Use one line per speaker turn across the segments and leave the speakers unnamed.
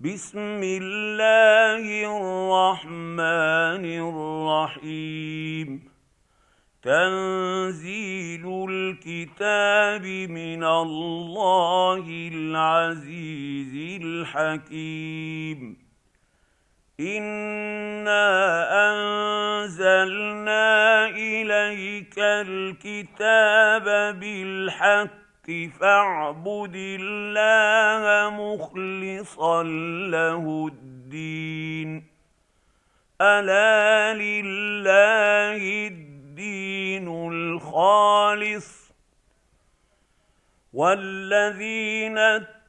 بسم الله الرحمن الرحيم. تنزيل الكتاب من الله العزيز الحكيم. إنا أنزلنا إليك الكتاب بالحق فاعبد الله مخلصا له الدين. ألا لله الدين الخالص والذين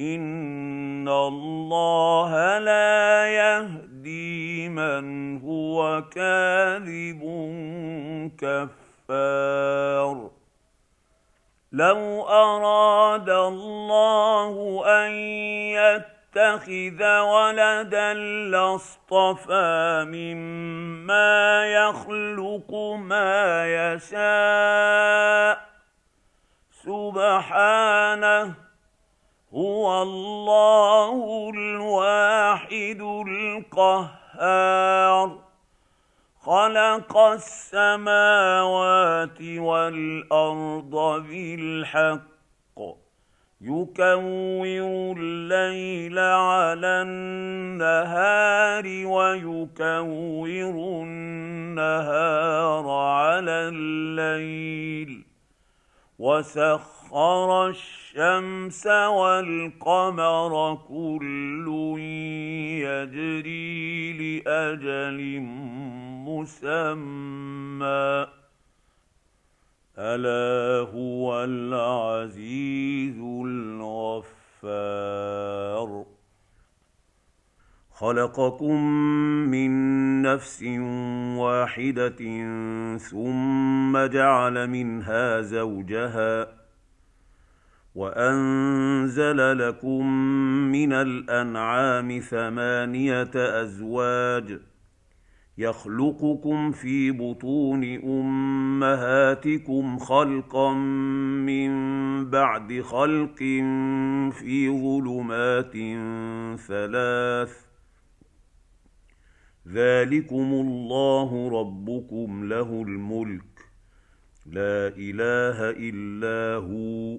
ان الله لا يهدي من هو كاذب كفار. لو اراد الله ان يتخذ ولدا لاصطفى مما يخلق ما يشاء. سبحانه هو الله الواحد القهار. خلق السماوات والأرض بالحق. يكور الليل على النهار ويكور النهار على الليل. وسخر الشمس والقمر كل يجري لأجل مسمى. ألا هو العزيز الغفار. خلقكم من نفس واحدة ثم جعل منها زوجها. وأنزل لكم من الأنعام ثمانية أزواج يخلقكم في بطون أمهاتكم خلقا من بعد خلق في ظلمات ثلاث ذلكم الله ربكم له الملك لا إله إلا هو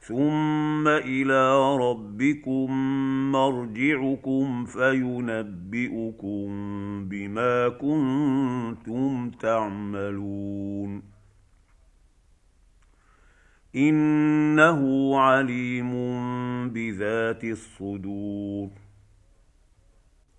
ثم إلى ربكم مرجعكم فينبئكم بما كنتم تعملون انه عليم بذات الصدور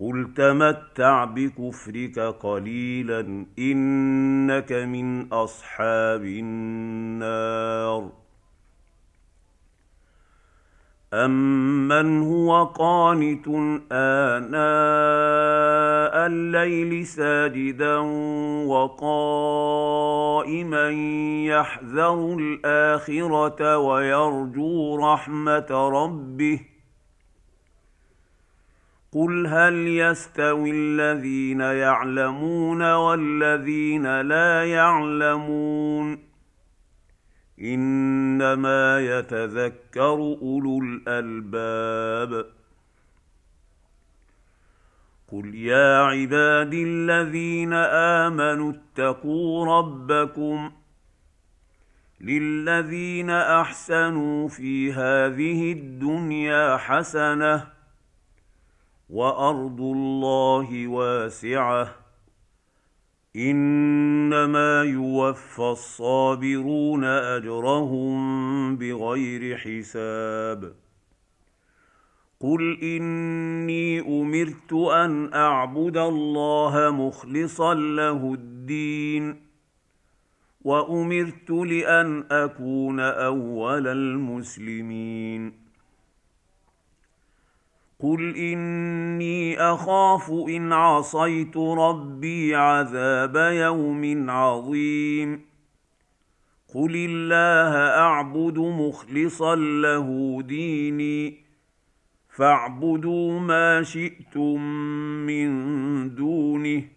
قل تمتع بكفرك قليلا انك من اصحاب النار امن هو قانت اناء الليل ساجدا وقائما يحذر الاخره ويرجو رحمه ربه قل هل يستوي الذين يعلمون والذين لا يعلمون انما يتذكر اولو الالباب قل يا عبادي الذين امنوا اتقوا ربكم للذين احسنوا في هذه الدنيا حسنه وأرض الله واسعة. إنما يوفى الصابرون أجرهم بغير حساب. قل إني أمرت أن أعبد الله مخلصا له الدين وأمرت لأن أكون أول المسلمين. قل اني اخاف ان عصيت ربي عذاب يوم عظيم قل الله اعبد مخلصا له ديني فاعبدوا ما شئتم من دونه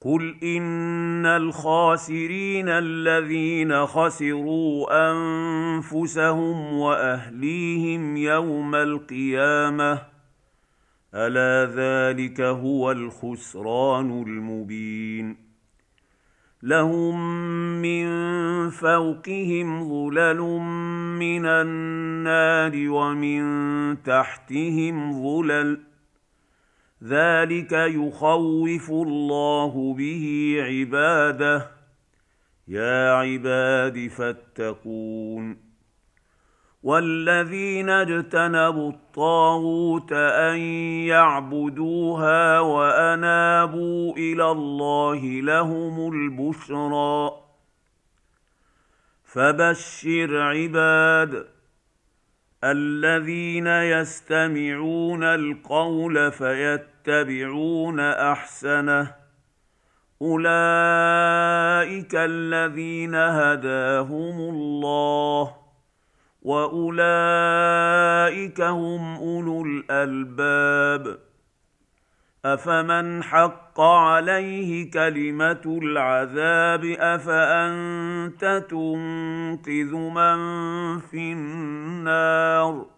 قل ان الخاسرين الذين خسروا انفسهم واهليهم يوم القيامه الا ذلك هو الخسران المبين لهم من فوقهم ظلل من النار ومن تحتهم ظلل ذلك يخوف الله به عباده. يا عباد فاتقون. والذين اجتنبوا الطاغوت أن يعبدوها وأنابوا إلى الله لهم البشرى. فبشر عباد الذين يستمعون القول فيتبعون أحسنه. أولئك الذين هداهم الله وأولئك هم أولو الألباب. أفمن حق عليه كلمة العذاب أفأنت تنقذ من في النار؟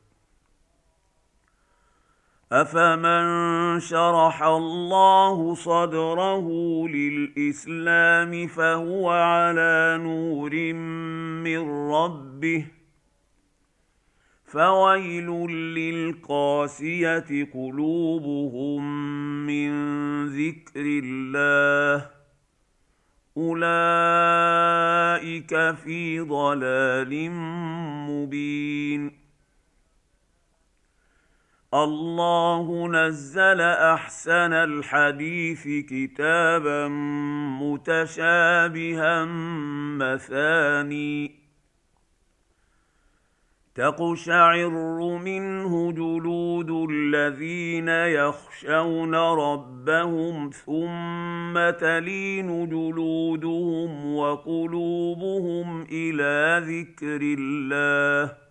افمن شرح الله صدره للاسلام فهو على نور من ربه فويل للقاسيه قلوبهم من ذكر الله اولئك في ضلال مبين الله نزل أحسن الحديث كتابا متشابها مثاني. تقشعر منه جلود الذين يخشون ربهم ثم تلين جلودهم وقلوبهم إلى ذكر الله.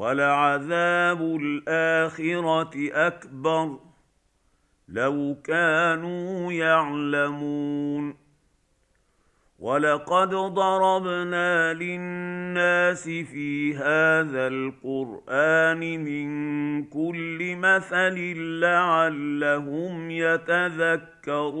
ولعذاب الآخرة أكبر لو كانوا يعلمون. ولقد ضربنا للناس في هذا القرآن من كل مثل لعلهم يتذكرون.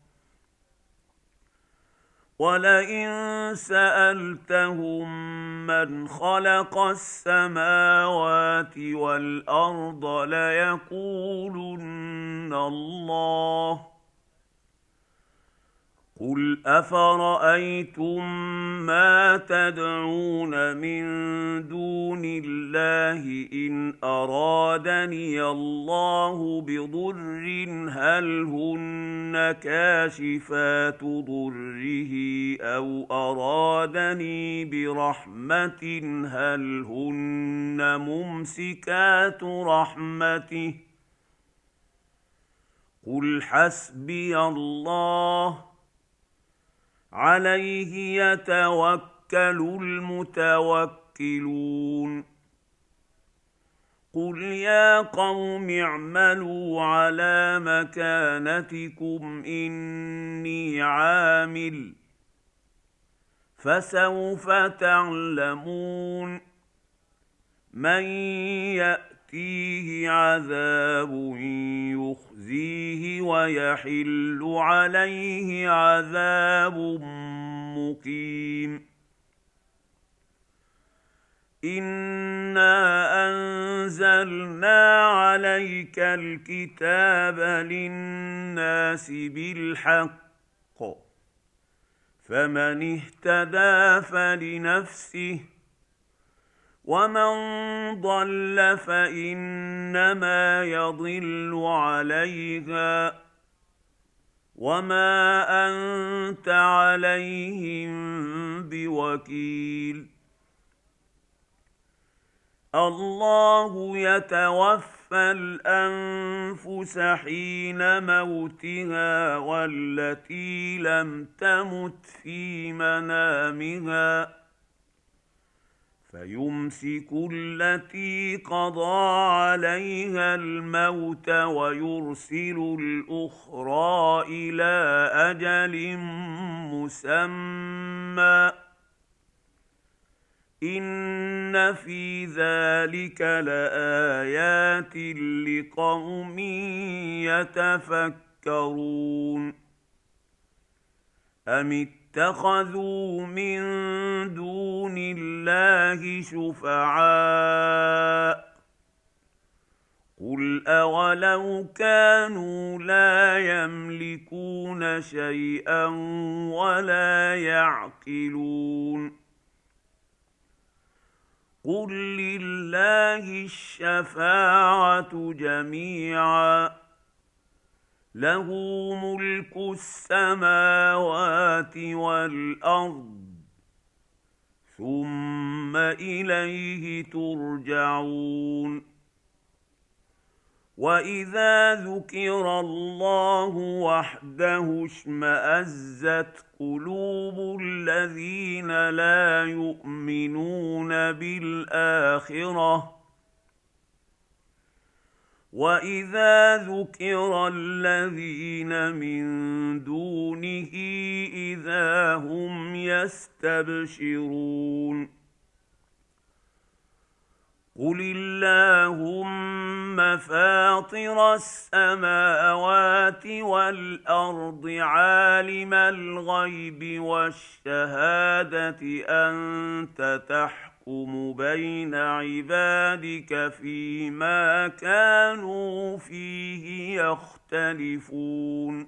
ولئن سألتهم من خلق السماوات والأرض ليقولن الله قل افرايتم ما تدعون من دون الله ان ارادني الله بضر هل هن كاشفات ضره أو ارادني برحمه هل هن ممسكات رحمته قل حسبي الله عليه يتوكل المتوكلون. قل يا قوم اعملوا على مكانتكم اني عامل فسوف تعلمون. من يأتيه عذاب يخزيه ويحل عليه عذاب مقيم. انا انزلنا عليك الكتاب للناس بالحق فمن اهتدى فلنفسه ومن ضل فانما يضل عليها وما انت عليهم بوكيل الله يتوفى الانفس حين موتها والتي لم تمت في منامها فيمسك التي قضى عليها الموت ويرسل الأخرى إلى أجل مسمى. ان في ذلك لايات لقوم يتفكرون. ام اتخذوا من دون الله شفعاء قل أولو كانوا لا يملكون شيئا ولا يعقلون قل لله الشفاعة جميعا له ملك السماوات والأرض. ثم إليه ترجعون. وإذا ذكر الله وحده اشمأزت قلوب الذين لا يؤمنون بالآخرة. واذا ذكر الذين من دونه اذا هم يستبشرون قل اللهم فاطر السماوات والارض عالم الغيب والشهاده انت تحكم بين عبادك فيما كانوا فيه يختلفون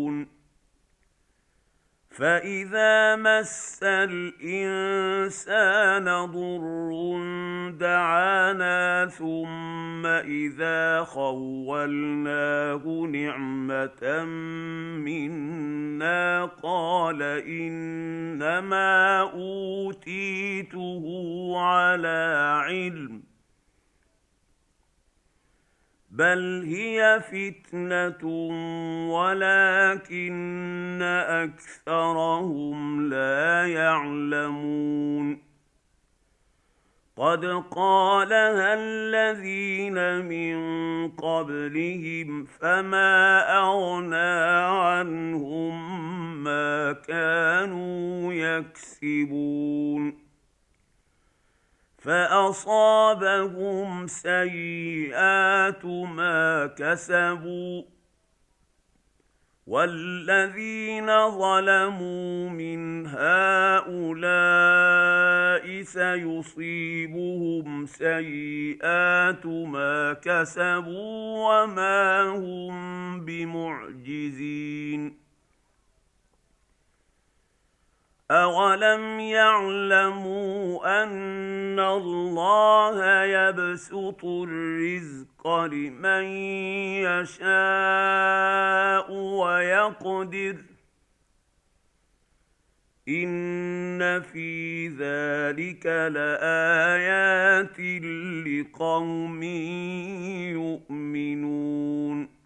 فاذا مس الانسان ضر دعانا ثم اذا خولناه نعمه منا قال انما اوتيته على علم بل هي فتنه ولكن اكثرهم لا يعلمون قد قالها الذين من قبلهم فما اغنى عنهم ما كانوا يكسبون فاصابهم سيئات ما كسبوا والذين ظلموا من هؤلاء سيصيبهم سيئات ما كسبوا وما هم بمعجزين اولم يعلموا ان الله يبسط الرزق لمن يشاء ويقدر ان في ذلك لايات لقوم يؤمنون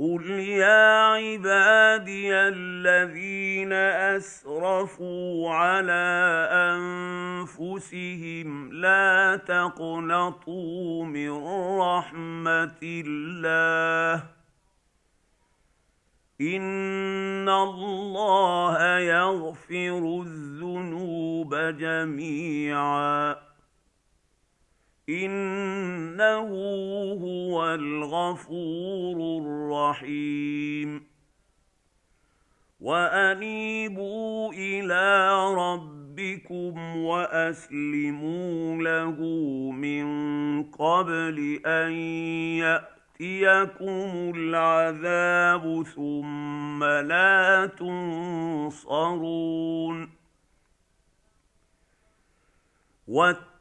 قل يا عبادي الذين اسرفوا على انفسهم لا تقنطوا من رحمه الله ان الله يغفر الذنوب جميعا إنه هو الغفور الرحيم. وأنيبوا إلى ربكم وأسلموا له من قبل أن يأتيكم العذاب ثم لا تنصرون.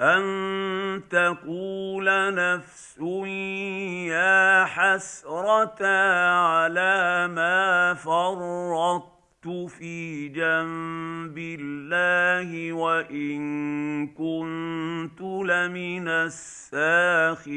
ان تقول نفس يا حسره على ما فرطت في جنب الله وان كنت لمن الساخرين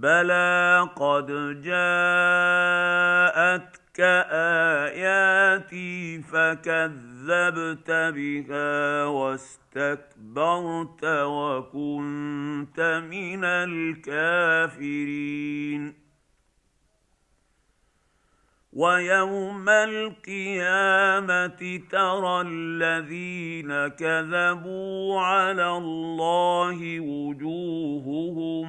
بلى قد جاءتك اياتي فكذبت بها واستكبرت وكنت من الكافرين ويوم القيامه ترى الذين كذبوا على الله وجوههم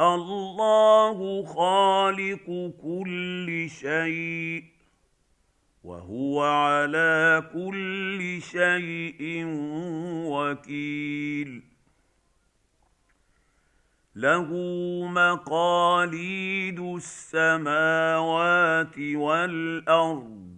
الله خالق كل شيء وهو على كل شيء وكيل. له مقاليد السماوات والأرض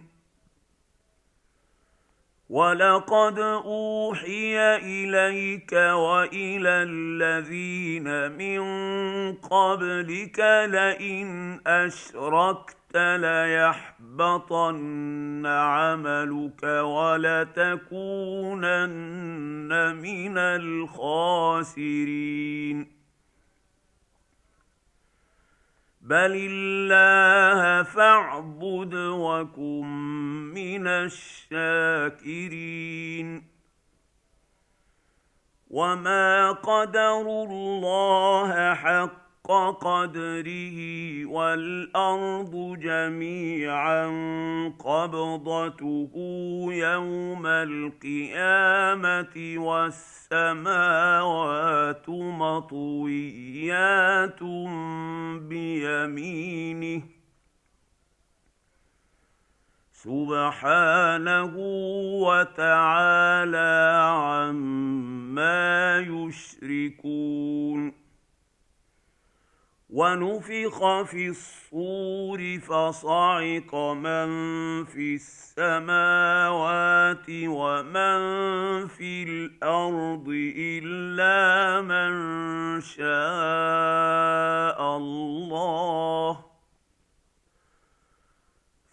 ولقد اوحي اليك والى الذين من قبلك لئن اشركت ليحبطن عملك ولتكونن من الخاسرين بل الله فاعبد وكن من الشاكرين وما قدروا الله حق قدره والارض جميعا قبضته يوم القيامه والسماوات مطويات بيمينه. سبحانه وتعالى عما يشركون. ونفخ في الصور فصعق من في السماوات ومن في الأرض إلا من شاء الله.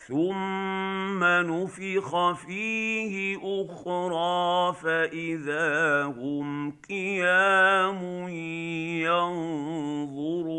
ثم نفخ فيه أخرى فاذا هم قيام ينظرون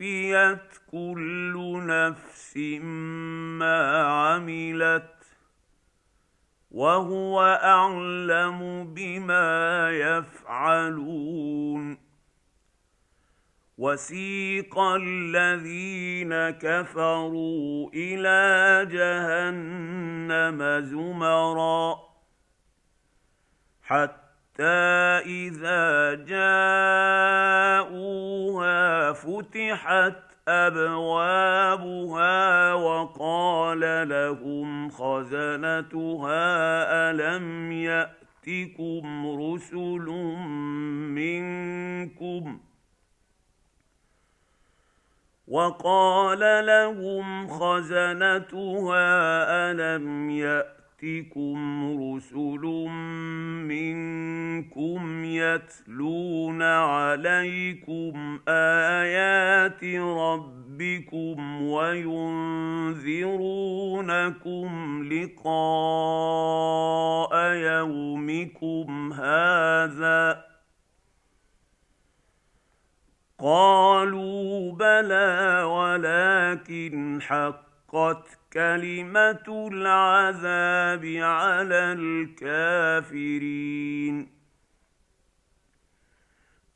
ووفيت كل نفس ما عملت وهو اعلم بما يفعلون وسيق الذين كفروا إلى جهنم زمرا حتى إذا جاءوها فتحت أبوابها وقال لهم خزنتها ألم يأتكم رسل منكم ۖ وقال لهم خزنتها الم يات ياتكم رسل منكم يتلون عليكم آيات ربكم وينذرونكم لقاء يومكم هذا قالوا بلى ولكن حقت كلمه العذاب على الكافرين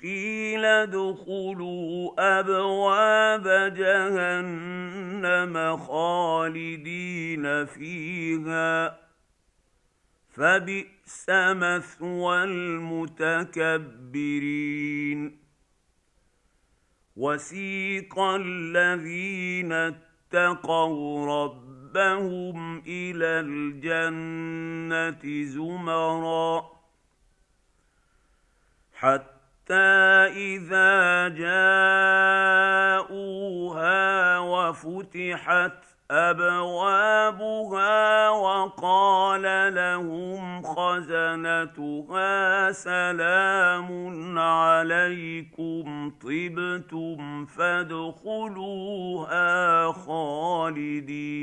قيل ادخلوا ابواب جهنم خالدين فيها فبئس مثوى المتكبرين وسيق الذين اتقوا ربهم إلى الجنة زمرا حتى إذا جاءوها وفتحت أبوابها وقال لهم خزنتها سلام عليكم طبتم فادخلوها خالدين.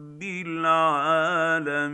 العالمين